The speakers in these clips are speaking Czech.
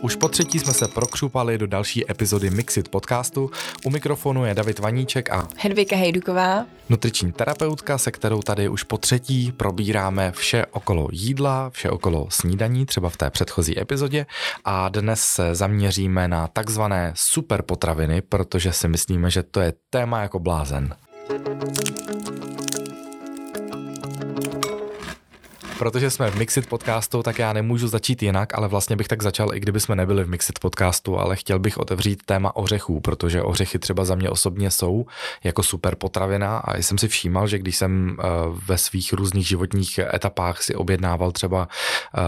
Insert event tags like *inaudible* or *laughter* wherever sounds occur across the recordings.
Už po třetí jsme se prokřupali do další epizody Mixit podcastu. U mikrofonu je David Vaníček a Hedvika Hejduková, nutriční terapeutka, se kterou tady už po třetí probíráme vše okolo jídla, vše okolo snídaní, třeba v té předchozí epizodě. A dnes se zaměříme na takzvané superpotraviny, protože si myslíme, že to je téma jako blázen. Protože jsme v Mixit podcastu, tak já nemůžu začít jinak, ale vlastně bych tak začal, i kdyby jsme nebyli v Mixit podcastu, ale chtěl bych otevřít téma ořechů, protože ořechy třeba za mě osobně jsou jako super potravina a jsem si všímal, že když jsem eh, ve svých různých životních etapách si objednával třeba eh,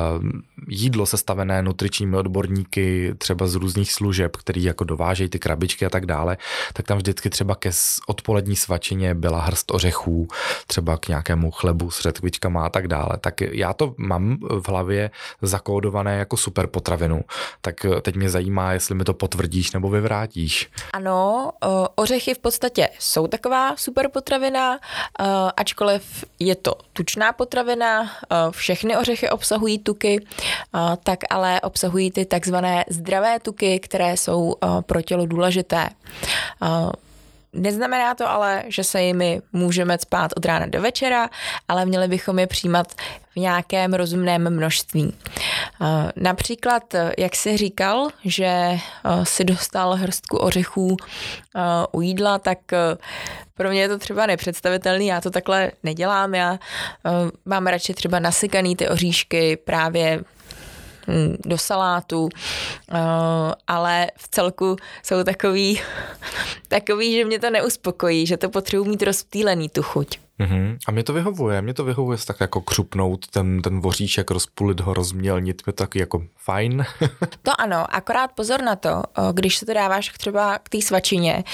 jídlo sestavené nutričními odborníky, třeba z různých služeb, který jako dovážejí ty krabičky a tak dále, tak tam vždycky třeba ke odpolední svačině byla hrst ořechů, třeba k nějakému chlebu s řetkvičkama a tak dále. Tak já to mám v hlavě zakódované jako super potravinu. Tak teď mě zajímá, jestli mi to potvrdíš nebo vyvrátíš. Ano, ořechy v podstatě jsou taková super potravina, ačkoliv je to tučná potravina, všechny ořechy obsahují tuky, tak ale obsahují ty takzvané zdravé tuky, které jsou pro tělo důležité. Neznamená to ale, že se jimi můžeme spát od rána do večera, ale měli bychom je přijímat v nějakém rozumném množství. Například, jak jsi říkal, že si dostal hrstku ořechů u jídla, tak pro mě je to třeba nepředstavitelný, já to takhle nedělám, já mám radši třeba nasykaný ty oříšky právě do salátu, ale v celku jsou takový, *laughs* takový, že mě to neuspokojí, že to potřebuji mít rozptýlený tu chuť. Mm-hmm. A mě to vyhovuje, mě to vyhovuje tak jako křupnout ten, ten voříšek, rozpulit ho, rozmělnit, je to taky jako fajn. *laughs* to ano, akorát pozor na to, když se to dáváš třeba k té svačině,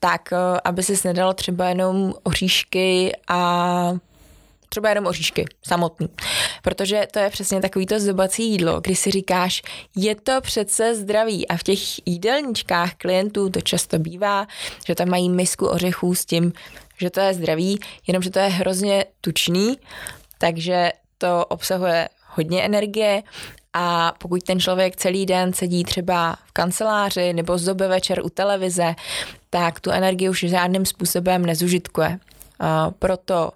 tak aby si nedal třeba jenom oříšky a třeba jenom oříšky samotný. Protože to je přesně takový to zobací jídlo, kdy si říkáš, je to přece zdraví a v těch jídelníčkách klientů to často bývá, že tam mají misku ořechů s tím, že to je zdraví, jenomže to je hrozně tučný, takže to obsahuje hodně energie a pokud ten člověk celý den sedí třeba v kanceláři nebo zobe večer u televize, tak tu energii už žádným způsobem nezužitkuje. proto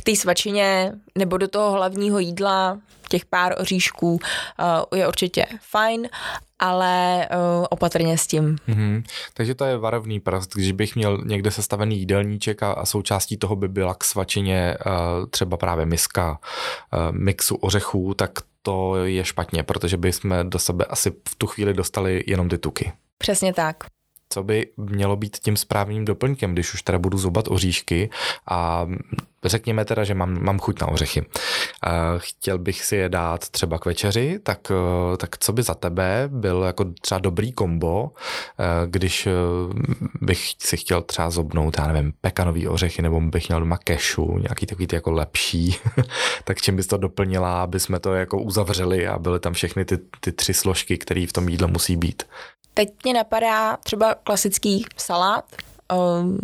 k té svačině nebo do toho hlavního jídla těch pár oříšků uh, je určitě fajn, ale uh, opatrně s tím. Mm-hmm. Takže to je varovný prst, když bych měl někde sestavený jídelníček a, a součástí toho by byla k svačině uh, třeba právě miska uh, mixu ořechů, tak to je špatně, protože bychom do sebe asi v tu chvíli dostali jenom ty tuky. Přesně tak co by mělo být tím správným doplňkem, když už teda budu zubat oříšky a řekněme teda, že mám, mám chuť na ořechy. Chtěl bych si je dát třeba k večeři, tak, tak co by za tebe byl jako třeba dobrý kombo, když bych si chtěl třeba zobnout, já nevím, pekanový ořechy, nebo bych měl doma kešu, nějaký takový ty jako lepší, *laughs* tak čím bys to doplnila, aby jsme to jako uzavřeli a byly tam všechny ty, ty tři složky, které v tom jídle musí být. Teď mě napadá třeba klasický salát, um,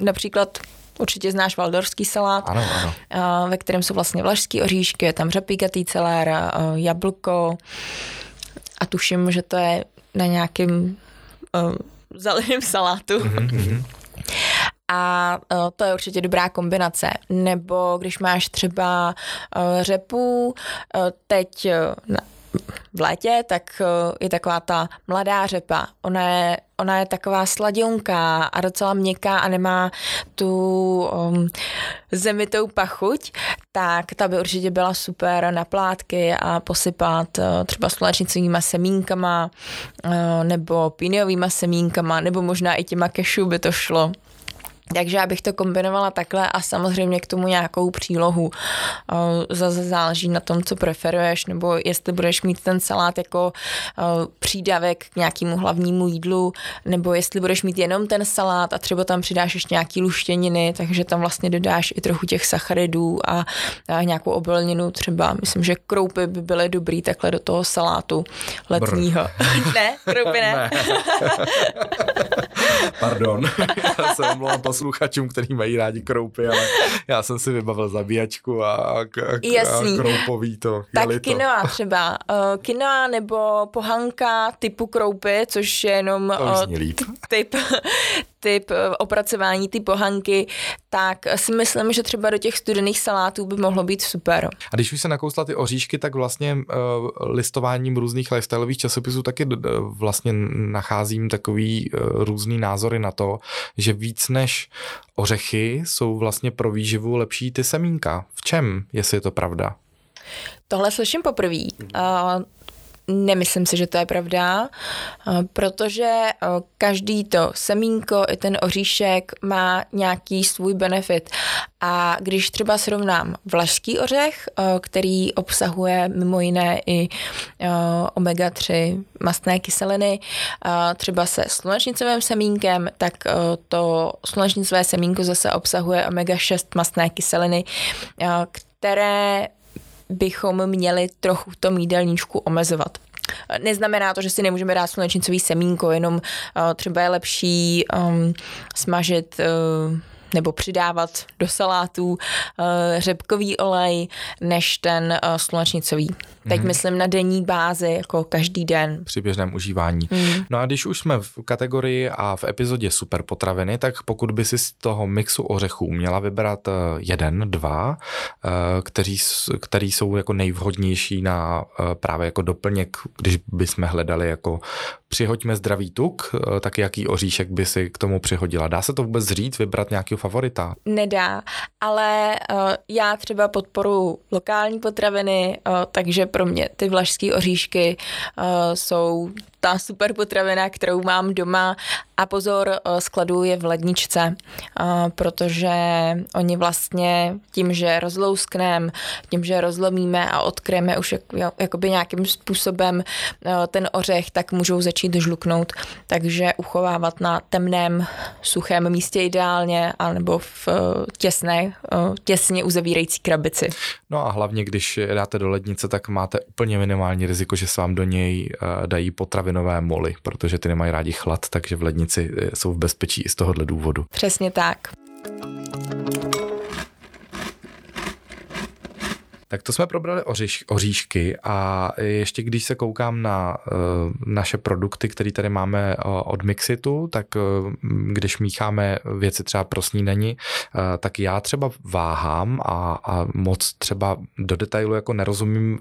například určitě znáš valdorský salát, ano, ano. Uh, ve kterém jsou vlastně vlašský oříšky, je tam řapíkatý celér, uh, jablko a tuším, že to je na nějakém uh, zeleném salátu. Mm-hmm. A uh, to je určitě dobrá kombinace. Nebo když máš třeba uh, řepu, uh, teď uh, v létě, tak eh, je taková ta mladá řepa. Ona je, ona je taková sladionká a docela měkká a nemá tu um, zemitou pachuť, tak ta by určitě byla super na plátky a posypat uh, třeba slunečnicovýma semínkama uh, nebo píniovýma semínkama nebo možná i těma kešu by to šlo. Takže já bych to kombinovala takhle a samozřejmě k tomu nějakou přílohu. Zase záleží na tom, co preferuješ, nebo jestli budeš mít ten salát jako přídavek k nějakému hlavnímu jídlu, nebo jestli budeš mít jenom ten salát a třeba tam přidáš ještě nějaký luštěniny, takže tam vlastně dodáš i trochu těch sacharidů a, a nějakou obilninu třeba. Myslím, že kroupy by byly dobrý takhle do toho salátu letního. *laughs* ne, kroupy ne. ne. *laughs* Pardon, *laughs* já se omlouvám posluchačům, kteří mají rádi kroupy, ale já jsem si vybavil zabíjačku a, a, a, Jasný. a kroupový to. Tak jelito. kinoa třeba. Uh, kinoa nebo pohanka typu kroupy, což je jenom To uh, typ, typ eh, opracování, ty pohanky, tak si myslím, že třeba do těch studených salátů by mohlo být super. A když už se nakousla ty oříšky, tak vlastně uh, listováním různých lifestyleových časopisů taky uh, vlastně nacházím takový uh, různý názory na to, že víc než ořechy jsou vlastně pro výživu lepší ty semínka. V čem, jestli je to pravda? Tohle slyším poprvé. Uh, Nemyslím si, že to je pravda, protože každý to semínko i ten oříšek má nějaký svůj benefit. A když třeba srovnám vlašský ořech, který obsahuje mimo jiné i omega-3 mastné kyseliny, třeba se slunečnicovým semínkem, tak to slunečnicové semínko zase obsahuje omega-6 mastné kyseliny, které bychom měli trochu v tom jídelníčku omezovat. Neznamená to, že si nemůžeme dát slunečnicový semínko, jenom uh, třeba je lepší um, smažit uh, nebo přidávat do salátů uh, řepkový olej než ten uh, slunečnicový. Teď mm-hmm. myslím na denní bázi, jako každý den. Při běžném užívání. Mm. No a když už jsme v kategorii a v epizodě super potraviny, tak pokud by si z toho mixu ořechů měla vybrat jeden, dva, kteří, který jsou jako nejvhodnější na právě jako doplněk, když bychom hledali jako přihoďme zdravý tuk, tak jaký oříšek by si k tomu přihodila? Dá se to vůbec říct, vybrat nějakého favorita? Nedá, ale já třeba podporu lokální potraviny, takže pro mě ty vlašské oříšky uh, jsou ta super potravina, kterou mám doma a pozor, skladu je v ledničce, protože oni vlastně tím, že rozlouskneme, tím, že rozlomíme a odkryjeme už jak, jakoby nějakým způsobem ten ořech, tak můžou začít žluknout, takže uchovávat na temném, suchém místě ideálně, anebo v těsné, těsně uzavírající krabici. No a hlavně, když dáte do lednice, tak máte úplně minimální riziko, že se vám do něj dají potraviny potravinové moly, protože ty nemají rádi chlad, takže v lednici jsou v bezpečí i z tohohle důvodu. Přesně tak. Tak to jsme probrali oříš, oříšky a ještě když se koukám na uh, naše produkty, které tady máme uh, od Mixitu, tak uh, když mícháme věci třeba pro snídani, uh, tak já třeba váhám a, a moc třeba do detailu jako nerozumím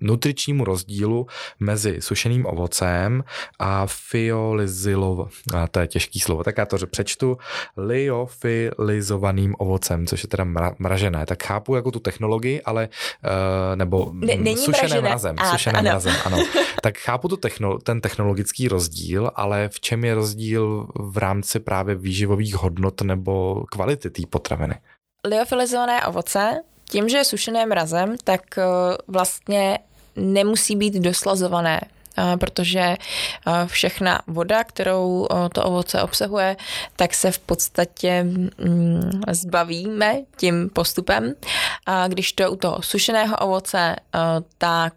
nutričnímu rozdílu mezi sušeným ovocem a fiolizilov, a to je těžký slovo, tak já to přečtu, liofilizovaným ovocem, což je teda mra, mražené. Tak chápu jako tu technologii, ale uh, nebo ne, mražené. mrazem, a, sušeným ano. mrazem, ano. *laughs* Tak chápu tu techno, ten technologický rozdíl, ale v čem je rozdíl v rámci právě výživových hodnot nebo kvality té potraviny? Liofilizované ovoce tím, že je sušené mrazem, tak vlastně nemusí být doslazované protože všechna voda, kterou to ovoce obsahuje, tak se v podstatě mm, zbavíme tím postupem. A když to u toho sušeného ovoce, tak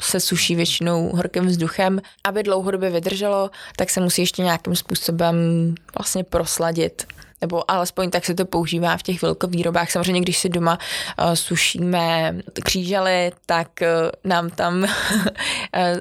se suší většinou horkým vzduchem. Aby dlouhodobě vydrželo, tak se musí ještě nějakým způsobem vlastně prosladit nebo alespoň tak se to používá v těch velkovýrobách. Samozřejmě, když si doma uh, sušíme křížely, tak uh, nám tam uh,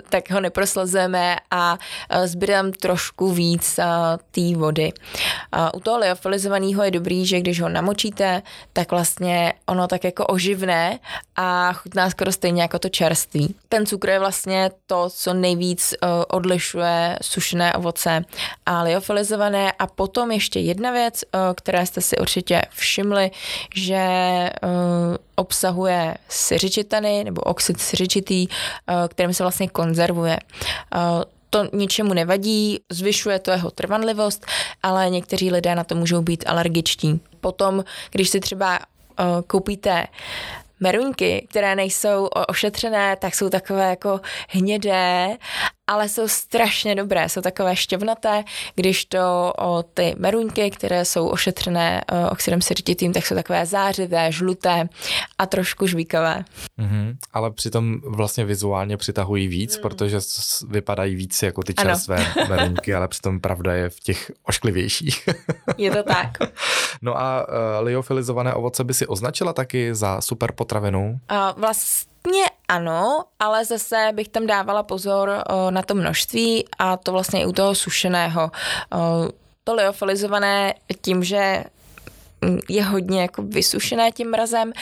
*laughs* tak ho neproslazujeme a uh, zbydám trošku víc uh, té vody. Uh, u toho liofilizovaného je dobrý, že když ho namočíte, tak vlastně ono tak jako oživné a chutná skoro stejně jako to čerství. Ten cukr je vlastně to, co nejvíc uh, odlišuje sušené ovoce a liofilizované a potom ještě jedna věc, které jste si určitě všimli, že eh, obsahuje syřičitany nebo oxid syřičitý, eh, kterým se vlastně konzervuje to ničemu nevadí, zvyšuje to jeho trvanlivost, ale někteří lidé na to můžou být alergičtí. Potom, když si třeba koupíte meruňky, které nejsou ošetřené, tak jsou takové jako hnědé ale jsou strašně dobré, jsou takové šťavnaté, když to o ty meruňky, které jsou ošetřené o, oxidem siřititým, tak jsou takové zářivé, žluté a trošku žvíkavé. Mm-hmm, ale přitom vlastně vizuálně přitahují víc, mm. protože vypadají víc jako ty čerstvé ano. *laughs* meruňky, ale přitom pravda je v těch ošklivějších. *laughs* je to tak. No a uh, liofilizované ovoce by si označila taky za super potravinu? Uh, vlastně ano, ale zase bych tam dávala pozor uh, na to množství a to vlastně i u toho sušeného. Uh, to liofilizované tím, že je hodně jako vysušené tím mrazem,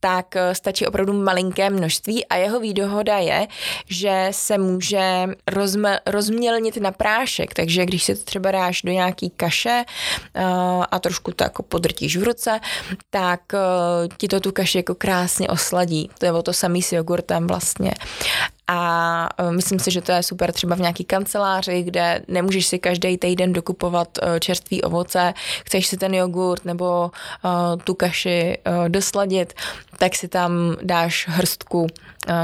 tak eh, stačí opravdu malinké množství a jeho výdohoda je, že se může rozme, rozmělnit na prášek, takže když si to třeba dáš do nějaký kaše uh, a trošku to jako podrtíš v ruce, tak uh, ti to tu kaši jako krásně osladí. To je o to samý s jogurtem vlastně. A myslím si, že to je super třeba v nějaký kanceláři, kde nemůžeš si každý týden dokupovat čerstvý ovoce, chceš si ten jogurt nebo tu kaši dosladit, tak si tam dáš hrstku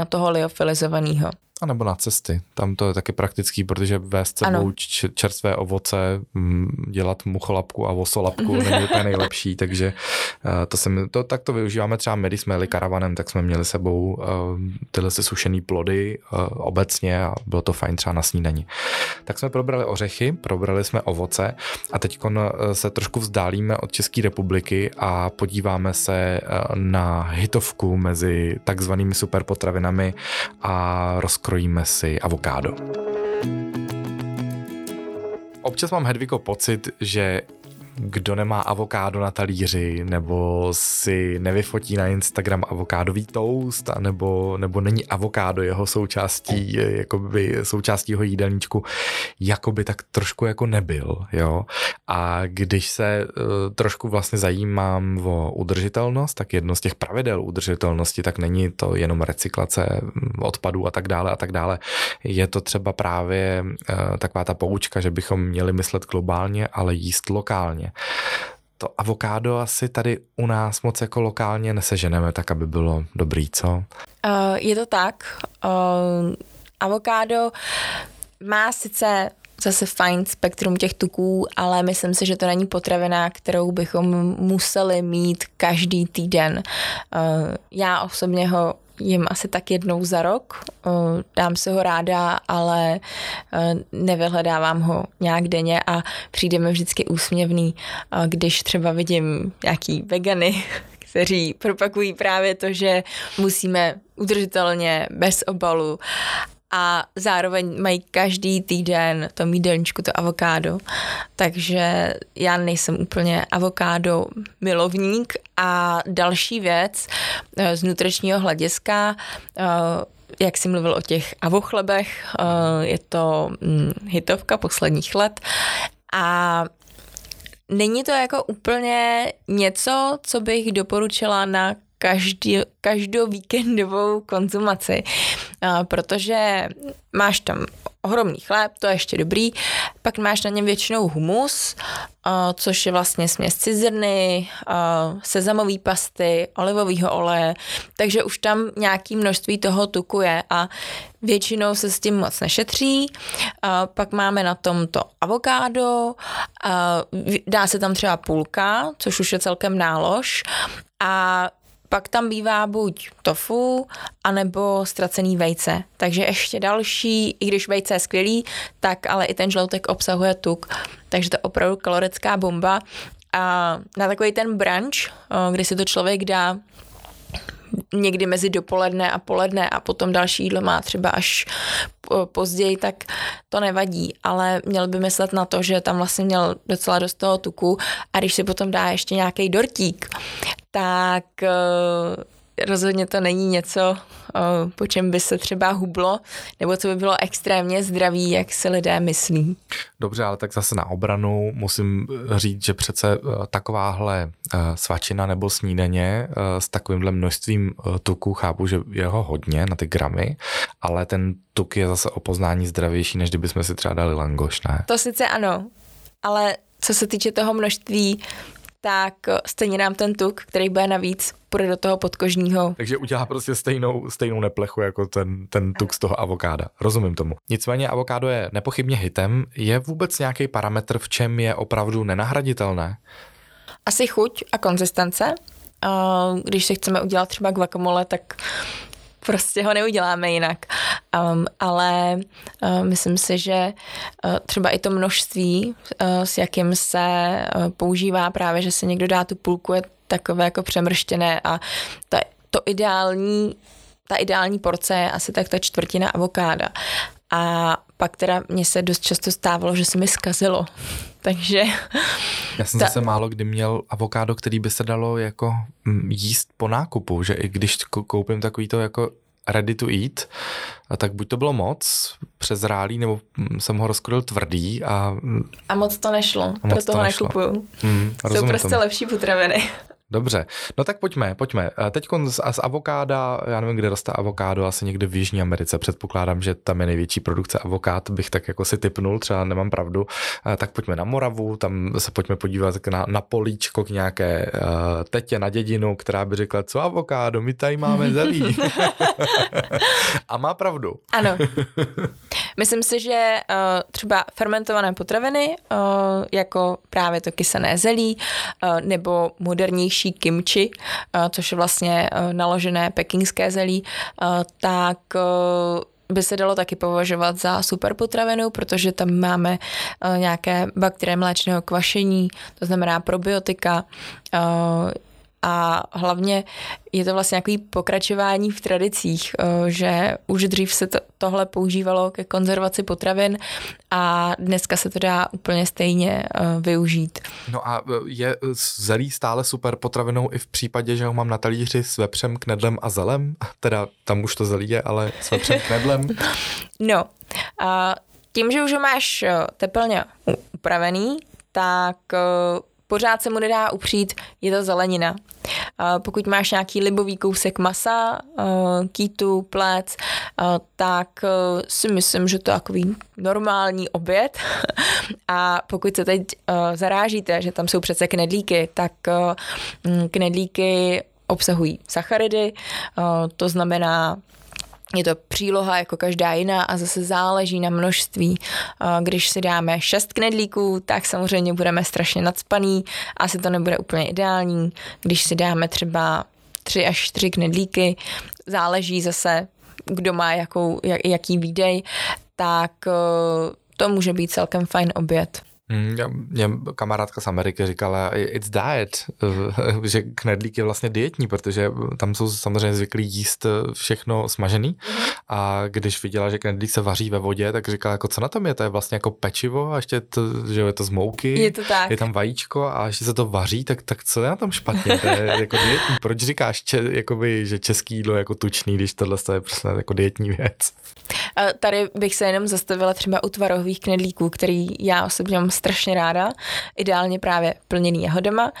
toho liofilizovaného. A nebo na cesty. Tam to je taky praktický, protože vést sebou čerstvé ovoce, mm, dělat mucholapku a vosolapku není úplně *laughs* nejlepší, takže eh, to, se, to tak to využíváme třeba my, když jsme jeli karavanem, tak jsme měli sebou uh, tyhle se sušený plody uh, obecně a bylo to fajn třeba na snídani. Tak jsme probrali ořechy, probrali jsme ovoce a teď se trošku vzdálíme od České republiky a podíváme se na hitovku mezi takzvanými superpotravinami a rozkladem nakrojíme si avokádo. Občas mám Hedviko pocit, že kdo nemá avokádo na talíři, nebo si nevyfotí na Instagram avokádový toast, nebo, nebo není avokádo jeho součástí, jakoby součástí jeho jídelníčku, jako by tak trošku jako nebyl, jo. A když se uh, trošku vlastně zajímám o udržitelnost, tak jedno z těch pravidel udržitelnosti, tak není to jenom recyklace odpadů a tak dále a tak dále. Je to třeba právě uh, taková ta poučka, že bychom měli myslet globálně, ale jíst lokálně lokálně. To avokádo asi tady u nás moc jako lokálně neseženeme tak, aby bylo dobrý, co? Uh, je to tak. Uh, avokádo má sice zase fajn spektrum těch tuků, ale myslím si, že to není potravina, kterou bychom museli mít každý týden. Uh, já osobně ho jim asi tak jednou za rok. Dám si ho ráda, ale nevyhledávám ho nějak denně a přijde mi vždycky úsměvný, když třeba vidím nějaký vegany, *laughs* kteří propakují právě to, že musíme udržitelně, bez obalu a zároveň mají každý týden to jídelníčku, to avokádo. Takže já nejsem úplně avokádo milovník a další věc eh, z nutričního hlediska, eh, jak jsi mluvil o těch avochlebech, eh, je to hm, hitovka posledních let a Není to jako úplně něco, co bych doporučila na každý, každou víkendovou konzumaci, protože máš tam ohromný chléb, to je ještě dobrý, pak máš na něm většinou humus, což je vlastně směs cizrny, sezamový pasty, olivového oleje, takže už tam nějaký množství toho tuku je a většinou se s tím moc nešetří. Pak máme na tom to avokádo, dá se tam třeba půlka, což už je celkem nálož a pak tam bývá buď tofu, anebo ztracený vejce. Takže ještě další, i když vejce je skvělý, tak ale i ten žloutek obsahuje tuk. Takže to je opravdu kalorická bomba. A na takový ten brunch, kdy si to člověk dá někdy mezi dopoledne a poledne a potom další jídlo má třeba až později, tak to nevadí, ale měl by myslet na to, že tam vlastně měl docela dost toho tuku. A když si potom dá ještě nějaký dortík, tak eh, rozhodně to není něco, eh, po čem by se třeba hublo, nebo co by bylo extrémně zdravý, jak se lidé myslí. Dobře, ale tak zase na obranu musím říct, že přece eh, takováhle svačina nebo snídaně s takovýmhle množstvím tuku chápu, že je ho hodně na ty gramy, ale ten tuk je zase o poznání zdravější, než kdybychom si třeba dali langoš, ne? To sice ano, ale co se týče toho množství, tak stejně nám ten tuk, který bude navíc, půjde do toho podkožního. Takže udělá prostě stejnou, stejnou neplechu jako ten, ten tuk z toho avokáda. Rozumím tomu. Nicméně avokádo je nepochybně hitem. Je vůbec nějaký parametr, v čem je opravdu nenahraditelné? Asi chuť a konzistence. Když si chceme udělat třeba guacamole, tak prostě ho neuděláme jinak. Um, ale uh, myslím si, že uh, třeba i to množství, uh, s jakým se uh, používá právě, že se někdo dá tu půlku, je takové jako přemrštěné a ta, to ideální ta ideální porce je asi tak ta čtvrtina avokáda. A pak teda mně se dost často stávalo, že se mi zkazilo. *laughs* Takže... Já jsem ta... zase málo kdy měl avokádo, který by se dalo jako mm, jíst po nákupu, že i když koupím takový to jako ready to eat, tak buď to bylo moc přezrálý, nebo mm, jsem ho rozkodil tvrdý a... A moc to nešlo, proto ho nekupuju. Mm, Jsou prostě tomu. lepší potraviny. Dobře, no tak pojďme, pojďme. Teď z, z avokáda, já nevím, kde roste avokádo, asi někde v Jižní Americe, předpokládám, že tam je největší produkce avokád, bych tak jako si typnul, třeba nemám pravdu. Tak pojďme na Moravu, tam se pojďme podívat na, na políčko k nějaké uh, tetě na dědinu, která by řekla, co avokádo, my tady máme *laughs* zelí. A má pravdu. Ano. *laughs* Myslím si, že uh, třeba fermentované potraviny, uh, jako právě to kysané zelí, uh, nebo modernější kimchi, uh, což je vlastně uh, naložené pekingské zelí, uh, tak by se dalo taky považovat za super potravinu, protože tam máme nějaké bakterie mléčného kvašení, to znamená probiotika, a hlavně je to vlastně nějaký pokračování v tradicích, eh, že už dřív se to, tohle používalo ke konzervaci potravin a dneska se to dá úplně stejně eh, využít. No a eh, je zelí stále super potravinou i v případě, že ho mám na talíři s vepřem, knedlem a zelem? *laughs* Teda tam už to zelí je, ale s vepřem, knedlem? *laughs* No, a tím, že už ho máš teplně upravený, tak pořád se mu nedá upřít, je to zelenina. Pokud máš nějaký libový kousek masa, kýtu, plec, tak si myslím, že to je takový normální oběd. *laughs* A pokud se teď zarážíte, že tam jsou přece knedlíky, tak knedlíky obsahují sacharidy, to znamená je to příloha jako každá jiná a zase záleží na množství. Když si dáme šest knedlíků, tak samozřejmě budeme strašně nadspaný, asi to nebude úplně ideální. Když si dáme třeba tři až čtyři knedlíky, záleží zase, kdo má jakou, jak, jaký výdej, tak eh, to může být celkem fajn oběd. Hmm, mě kamarádka z Ameriky říkala, it's diet, *laughs* že knedlík je vlastně dietní, protože tam jsou samozřejmě zvyklí jíst všechno smažený mm-hmm. a když viděla, že knedlík se vaří ve vodě, tak říkala, jako co na tom je, to je vlastně jako pečivo a ještě to, že je to z mouky, je, to tak. je tam vajíčko a ještě se to vaří, tak, tak co je na tom špatně, to je jako dietní. *laughs* Proč říkáš, če, jakoby, že český jídlo je jako tučný, když tohle je prostě jako dietní věc? Tady bych se jenom zastavila třeba u tvarohových knedlíků, který já osobně mám strašně ráda, ideálně právě plněný jahodama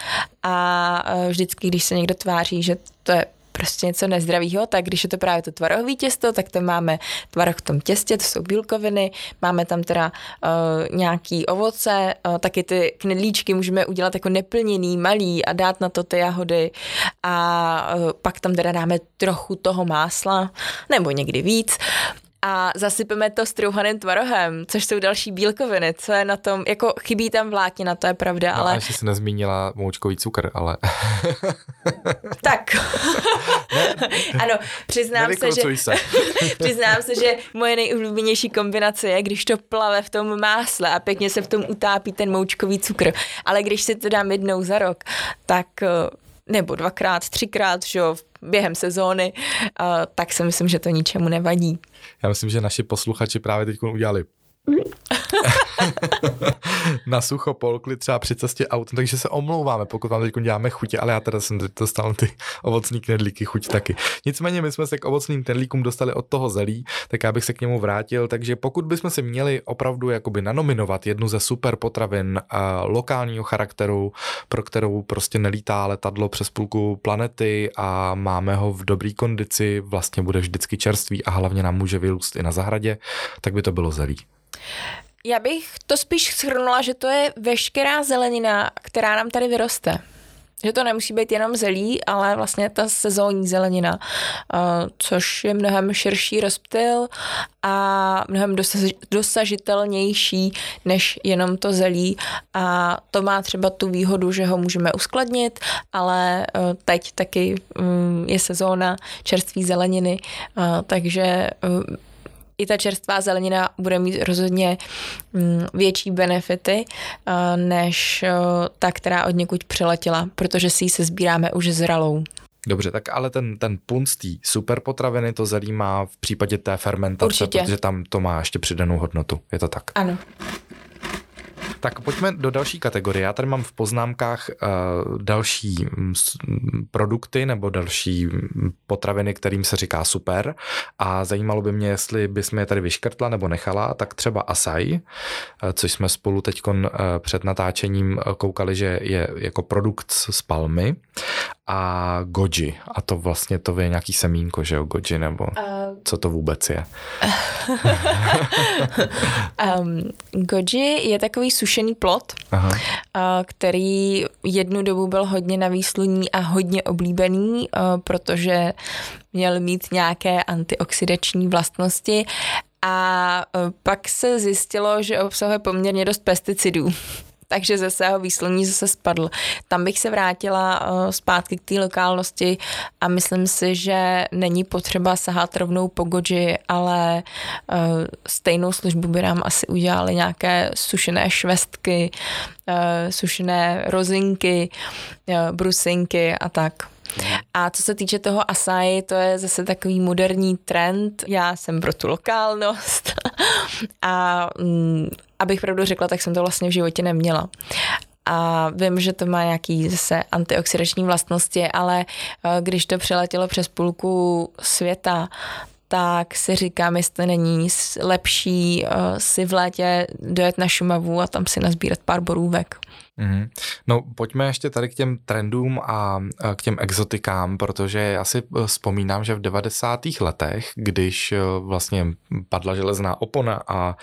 a e, vždycky, když se někdo tváří, že to je prostě něco nezdravého, tak když je to právě to tvarohové těsto, tak tam máme tvaroh v tom těstě, to jsou bílkoviny, máme tam teda uh, nějaký ovoce, uh, taky ty knedlíčky můžeme udělat jako neplněný, malý a dát na to ty jahody. A uh, pak tam teda dáme trochu toho másla, nebo někdy víc a zasypeme to strouhaným tvarohem, což jsou další bílkoviny, co je na tom, jako chybí tam vláknina, to je pravda, no, ale... A ještě si nezmínila moučkový cukr, ale... *laughs* tak. ano, přiznám se, že... Se. *laughs* přiznám se, že moje nejoblíbenější kombinace je, když to plave v tom másle a pěkně se v tom utápí ten moučkový cukr, ale když si to dám jednou za rok, tak eh, nebo dvakrát, třikrát, že jo, během sezóny, uh, tak si myslím, že to ničemu nevadí. Já myslím, že naši posluchači právě teď udělali *laughs* na sucho polkli třeba při cestě autem, takže se omlouváme, pokud vám teď děláme chutě, ale já teda jsem dostal ty ovocní knedlíky chuť taky. Nicméně my jsme se k ovocným knedlíkům dostali od toho zelí, tak já bych se k němu vrátil, takže pokud bychom si měli opravdu jakoby nanominovat jednu ze super potravin a lokálního charakteru, pro kterou prostě nelítá letadlo přes půlku planety a máme ho v dobrý kondici, vlastně bude vždycky čerstvý a hlavně nám může vyrůst i na zahradě, tak by to bylo zelí. Já bych to spíš shrnula, že to je veškerá zelenina, která nám tady vyroste. Že to nemusí být jenom zelí, ale vlastně ta sezónní zelenina, což je mnohem širší rozptyl a mnohem dosažitelnější než jenom to zelí. A to má třeba tu výhodu, že ho můžeme uskladnit, ale e, teď taky mm, je sezóna čerství zeleniny, takže e, i ta čerstvá zelenina bude mít rozhodně mm, větší benefity eh, než eh, ta, která od někud přiletěla, protože si ji se sbíráme už zralou. Dobře, tak ale ten, ten punt z té superpotraviny to zelí má v případě té fermentace, Určitě. protože tam to má ještě přidanou hodnotu. Je to tak? Ano. Tak pojďme do další kategorie. Já tady mám v poznámkách uh, další mm, produkty nebo další mm, potraviny, kterým se říká super a zajímalo by mě, jestli bysme je tady vyškrtla nebo nechala, tak třeba asai, uh, což jsme spolu teď uh, před natáčením koukali, že je jako produkt z palmy a goji. A to vlastně to je nějaký semínko, že jo, goji, nebo uh, co to vůbec je? *laughs* um, goji je takový sušený plot, Aha. Uh, který jednu dobu byl hodně navýsluní a hodně oblíbený, uh, protože měl mít nějaké antioxidační vlastnosti a uh, pak se zjistilo, že obsahuje poměrně dost pesticidů takže ze svého výsloní zase spadl. Tam bych se vrátila uh, zpátky k té lokálnosti a myslím si, že není potřeba sahat rovnou po goji, ale uh, stejnou službu by nám asi udělali nějaké sušené švestky, uh, sušené rozinky, brusinky a tak. A co se týče toho Asai, to je zase takový moderní trend. Já jsem pro tu lokálnost *laughs* a mm, abych pravdu řekla, tak jsem to vlastně v životě neměla a vím, že to má nějaký zase antioxidační vlastnosti, ale eh, když to přeletělo přes půlku světa, tak si říkám, jestli není lepší uh, si v létě dojet na Šumavu a tam si nazbírat pár borůvek. Mm-hmm. No pojďme ještě tady k těm trendům a k těm exotikám, protože já si eh, vzpomínám, že v 90. letech, když eh, vlastně padla železná opona a,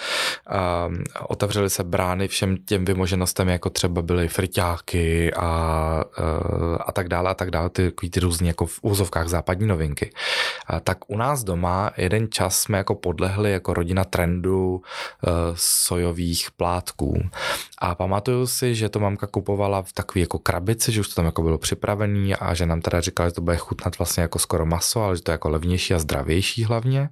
a otevřely se brány všem těm vymoženostem, jako třeba byly friťáky a, eh, a tak dále a tak dále, ty, ty různý jako v úzovkách západní novinky, a tak u nás doma jeden čas jsme jako podlehli jako rodina trendu sojových plátků a pamatuju si, že to mamka kupovala v takové jako krabici, že už to tam jako bylo připravený a že nám teda říkala, že to bude chutnat vlastně jako skoro maso, ale že to je jako levnější a zdravější hlavně.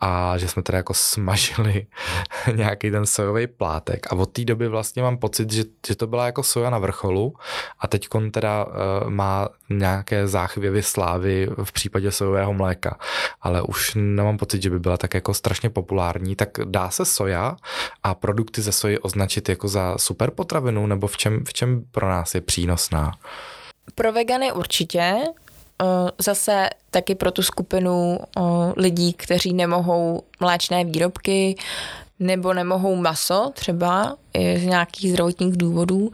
A že jsme teda jako smažili *laughs* nějaký ten sojový plátek. A od té doby vlastně mám pocit, že, že to byla jako soja na vrcholu. A teď teda uh, má nějaké záchvěvy slávy v případě sojového mléka, ale už nemám pocit, že by byla tak jako strašně populární, tak dá se soja a produkty ze soji označit jako za super potravinu nebo v čem čem, v čem pro nás je přínosná? Pro vegany určitě. Zase taky pro tu skupinu lidí, kteří nemohou mléčné výrobky, nebo nemohou maso třeba z nějakých zdravotních důvodů,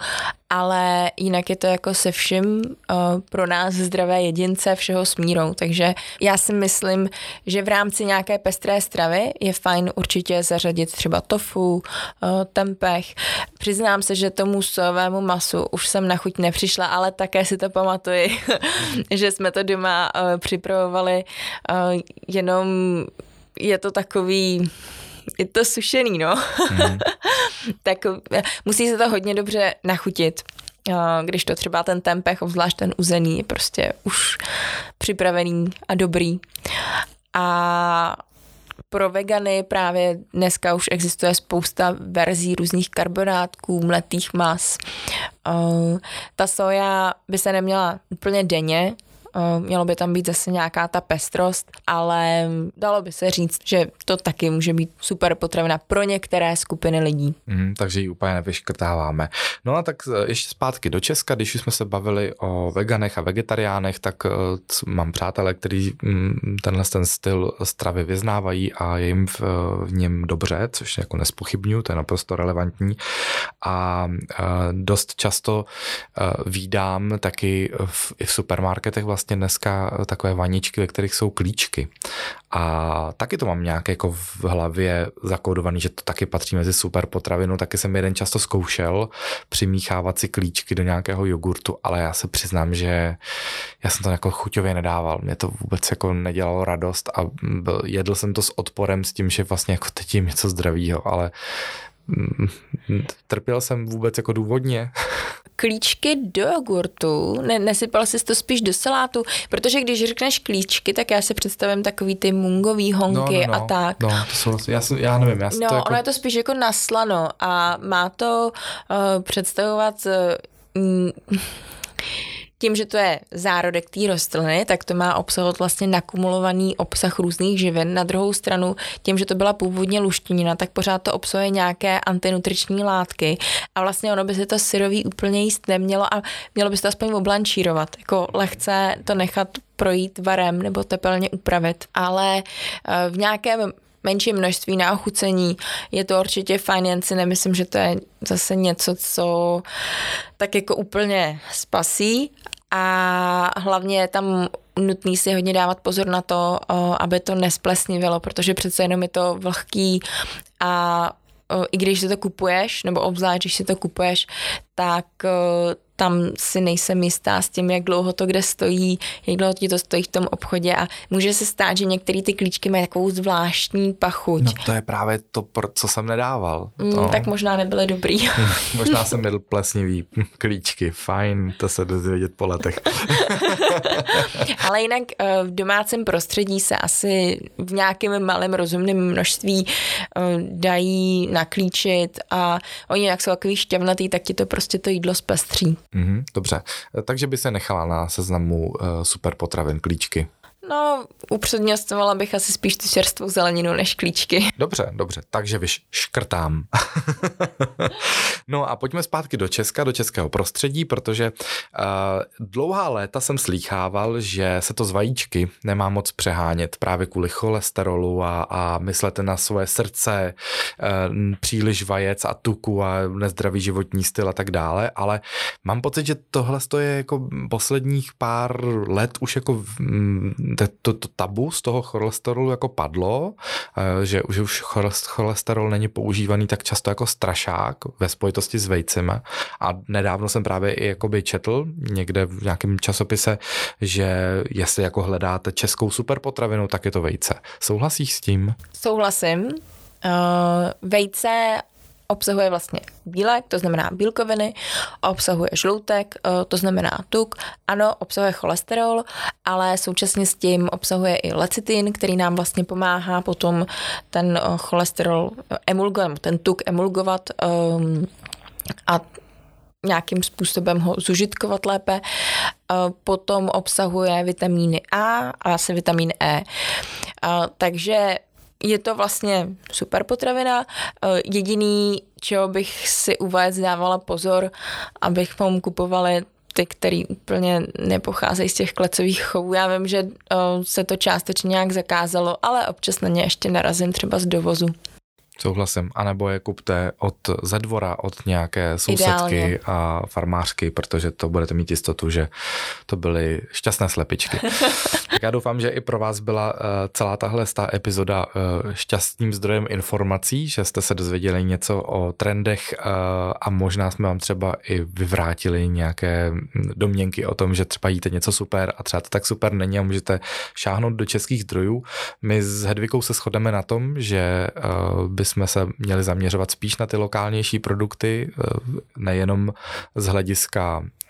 ale jinak je to jako se vším uh, pro nás zdravé jedince všeho smírou, takže já si myslím, že v rámci nějaké pestré stravy je fajn určitě zařadit třeba tofu, uh, tempeh. Přiznám se, že tomu sojovému masu už jsem na chuť nepřišla, ale také si to pamatuji, *laughs* že jsme to doma uh, připravovali, jenom je to takový je to sušený, no. Mm. *laughs* tak eh, musí se to hodně dobře nachutit. Eh, když to třeba ten tempeh, obzvlášť ten uzený, je prostě už připravený a dobrý. A pro vegany právě dneska už existuje spousta verzí různých karbonátků, mletých mas. Eh, ta soja by se neměla úplně denně mělo by tam být zase nějaká ta pestrost, ale dalo by se říct, že to taky může být super potravina pro některé skupiny lidí. Mm, takže ji úplně nevyškrtáváme. No a tak eh, ještě zpátky do Česka, když jsme se bavili o veganech a vegetariánech, tak uh, mám přátelé, kteří um, tenhle ten styl stravy vyznávají a je jim v, v něm dobře, což jako nespochybnuju, to je naprosto relevantní. A dost často výdám taky v, i v supermarketech vlastně vlastně dneska takové vaničky, ve kterých jsou klíčky. A taky to mám nějak jako v hlavě zakódovaný, že to taky patří mezi super potravinu. Taky jsem jeden často zkoušel přimíchávat si klíčky do nějakého jogurtu, ale já se přiznám, že já jsem to jako chuťově nedával. Mě to vůbec jako nedělalo radost a byl, jedl jsem to s odporem s tím, že vlastně jako teď jim něco zdravýho, ale mm, trpěl jsem vůbec jako důvodně. Klíčky do jogurtu, ne, nesypal jsi to spíš do salátu, protože když řekneš klíčky, tak já si představím takový ty mungový honky no, no, no, a tak. No, to jsou, já, já nevím, já No, to jako... ono je to spíš jako naslano a má to uh, představovat uh, tím, že to je zárodek té rostliny, tak to má obsahovat vlastně nakumulovaný obsah různých živin. Na druhou stranu, tím, že to byla původně luštinina, tak pořád to obsahuje nějaké antinutriční látky. A vlastně ono by se to syrový úplně jíst nemělo a mělo by se to aspoň oblančírovat, jako lehce to nechat projít varem nebo tepelně upravit, ale eh, v nějakém menší množství na ochucení. Je to určitě fajn, jen si nemyslím, že to je zase něco, co tak jako úplně spasí, a hlavně je tam nutný si hodně dávat pozor na to, aby to nesplesnivilo, protože přece jenom je to vlhký a i když si to kupuješ, nebo obzvlášť, když si to kupuješ, tak tam si nejsem jistá s tím, jak dlouho to kde stojí, jak dlouho ti to stojí v tom obchodě a může se stát, že některé ty klíčky mají takovou zvláštní pachuť. No to je právě to, co jsem nedával. Mm, to... tak možná nebyly dobrý. *laughs* možná *laughs* jsem jedl plesnivý klíčky, fajn, to se dozvědět po letech. *laughs* Ale jinak eh, v domácím prostředí se asi v nějakém malém rozumném množství eh, dají naklíčit a oni jak jsou takový šťavnatý, tak ti to prostě to jídlo zpestří. Mm-hmm, dobře, takže by se nechala na seznamu uh, super potravin klíčky. No, upřednostňovala bych asi spíš tu čerstvou zeleninu než klíčky. *laughs* Dobře, dobře, takže vyš škrtám. *laughs* no a pojďme zpátky do Česka, do českého prostředí, protože uh, dlouhá léta jsem slýchával, že se to z vajíčky nemá moc přehánět právě kvůli cholesterolu a, a myslete na svoje srdce, uh, příliš vajec a tuku a nezdravý životní styl a tak dále, ale mám pocit, že tohle je jako posledních pár let už jako to, to, to tabu z toho cholesterolu jako padlo, eh, že, že už cholesterol není používaný tak často jako strašák ve spojitosti s vejcem. A nedávno jsem právě i jakoby četl někde v nějakém časopise, že jestli jako hledáte českou superpotravinu, tak je to vejce. Souhlasíš s tím? Souhlasím. Uh, vejce obsahuje vlastně bílek, to znamená bílkoviny, obsahuje žloutek, eh, to znamená tuk, ano, obsahuje cholesterol, ale současně s tím obsahuje i lecitin, který nám vlastně pomáhá potom ten eh, cholesterol eh, emulgovat, ten tuk emulgovat um, a nějakým způsobem ho zužitkovat lépe. Potom obsahuje vitamíny A a asi vitamin E. Takže je to vlastně super potravina. Eh, jediný, čeho bych si u vajec dávala pozor, abych vám kupovali ty, který úplně nepocházejí z těch klecových chovů. Já vím, že eh, se to částečně nějak zakázalo, ale občas na ně ještě narazím třeba z dovozu. Souhlasím. A nebo je kupte od ze dvora, od nějaké sousedky Ideálně. a farmářky, protože to budete mít jistotu, že to byly šťastné slepičky. *laughs* já doufám, že i pro vás byla uh, celá tahle stá epizoda uh, šťastným zdrojem informací, že jste se dozvěděli něco o trendech uh, a možná jsme vám třeba i vyvrátili nějaké domněnky o tom, že třeba jíte něco super a třeba to tak super není a můžete šáhnout do českých zdrojů. My s Hedvikou se shodeme na tom, že by bychom se měli zaměřovat spíš na ty lokálnější produkty, eh, nejenom z hlediska eh,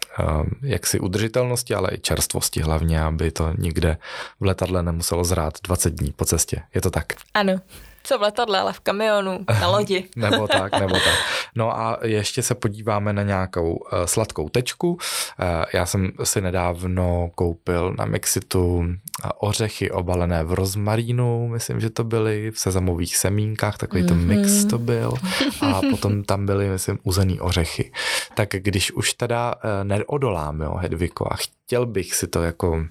jaksi udržitelnosti, ale i čerstvosti hlavně, aby to nikde v letadle nemuselo zrát 20 dní po cestě. Je to tak? Ano. Co v letadle, ale v kamionu, na lodi. *laughs* nebo tak, nebo tak. No a ještě se podíváme na nějakou uh, sladkou tečku. Uh, já jsem si nedávno koupil na Mixitu ořechy obalené v rozmarínu, myslím, že to byly v sezamových semínkách, takový mm-hmm. to mix mhm. to byl. A potom tam byly, myslím, uzený ořechy. Tak když už teda uh, neodolám, jo, Hedviko, a chtěl bych si to jako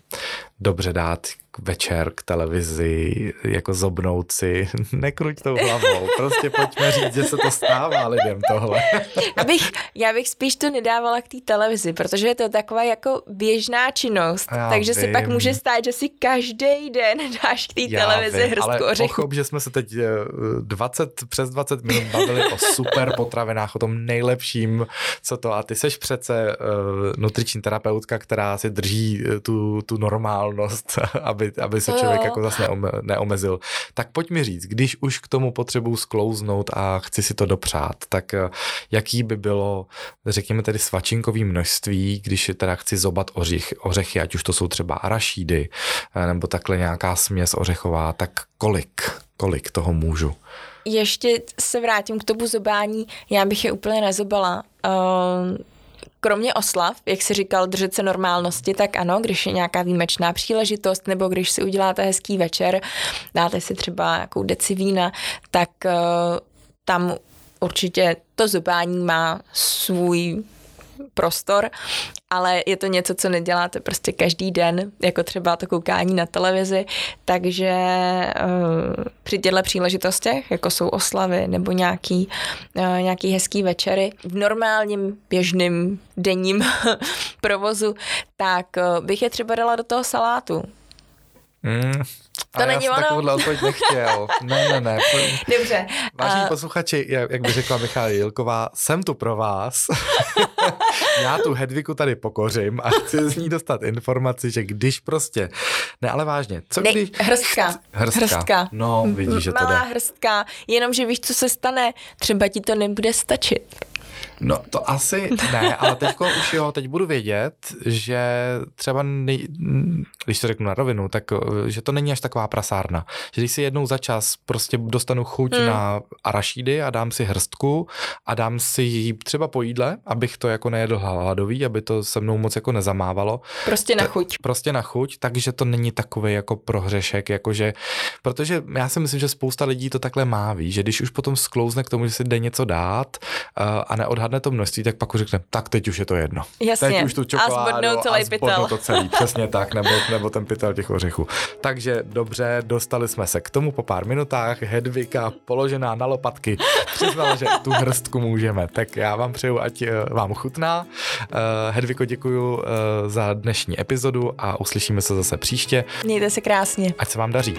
dobře dát večer k televizi, jako zobnout si, *laughs* nekruť tou hlavou, prostě pojďme říct, že se to stává lidem tohle. *laughs* Abych, já bych spíš to nedávala k té televizi, protože je to taková jako běžná činnost, já takže vím. si pak může stát, že si každý den *laughs* dáš k té televizi vím, hrstku ale ořechů. Pochop, že jsme se teď 20, eh, přes 20 minut bavili o super potravinách, o tom nejlepším, co to a ty seš přece uh, nutriční terapeutka, která si drží uh, tu, tu normálnost, aby, aby se člověk jo. jako zase neomezil. Tak pojď mi říct, když už k tomu potřebuji sklouznout a chci si to dopřát, tak uh, jaký by bylo, řekněme tedy svačinkový množství, když teda chci zobat ořich, ořechy, ať už to jsou třeba arašídy, nebo takhle nějaká směs ořechová, tak kolik, kolik toho můžu? Ještě se vrátím k tomu zobání, já bych je úplně nezobala. Uh, kromě oslav, jak si říkal, držet se normálnosti, tak ano, když je nějaká výjimečná příležitost, nebo když si uděláte hezký večer, dáte si třeba nějakou deci vína, tak uh, tam určitě to zobání má svůj prostor, ale je to něco, co neděláte prostě každý den, jako třeba to koukání na televizi, takže uh, při těchto příležitostech, jako jsou oslavy nebo nějaký, uh, nějaký hezký večery, v normálním běžným denním *laughs* provozu, tak uh, bych je třeba dala do toho salátu. Mm, to a není já ono. takovouhle odpověď nechtěl. Ne, ne, ne. *laughs* Dobře. Vážení uh... posluchači, jak by řekla Michála Jilková, jsem tu pro vás. *laughs* já tu Hedviku tady pokořím a chci z ní dostat informaci, že když prostě, ne ale vážně, co ne, když... Hrstka. Hrstka. hrstka. No, vidíš, že to Malá hrstka, jenomže víš, co se stane, třeba ti to nebude stačit. No to asi ne, ale teď už jo, teď budu vědět, že třeba, nej, když to řeknu na rovinu, tak že to není až taková prasárna. Že když si jednou za čas prostě dostanu chuť hmm. na arašídy a dám si hrstku a dám si ji třeba po jídle, abych to jako nejedl hladový, aby to se mnou moc jako nezamávalo. Prostě na chuť. Prostě na chuť, takže to není takový jako prohřešek, jakože, protože já si myslím, že spousta lidí to takhle má, ví, že když už potom sklouzne k tomu, že si jde něco dát uh, a neodhadne zvládne to množství, tak pak už řekne, tak teď už je to jedno. Jasně. Teď už tu čokoládu a zbodnou celý a pytel. to celý, *laughs* přesně tak, nebo, nebo ten pytel těch ořechů. Takže dobře, dostali jsme se k tomu po pár minutách. Hedvika položená na lopatky přiznala, že tu hrstku můžeme. Tak já vám přeju, ať eh, vám chutná. Uh, Hedviko, děkuji uh, za dnešní epizodu a uslyšíme se zase příště. Mějte se krásně. Ať se vám daří.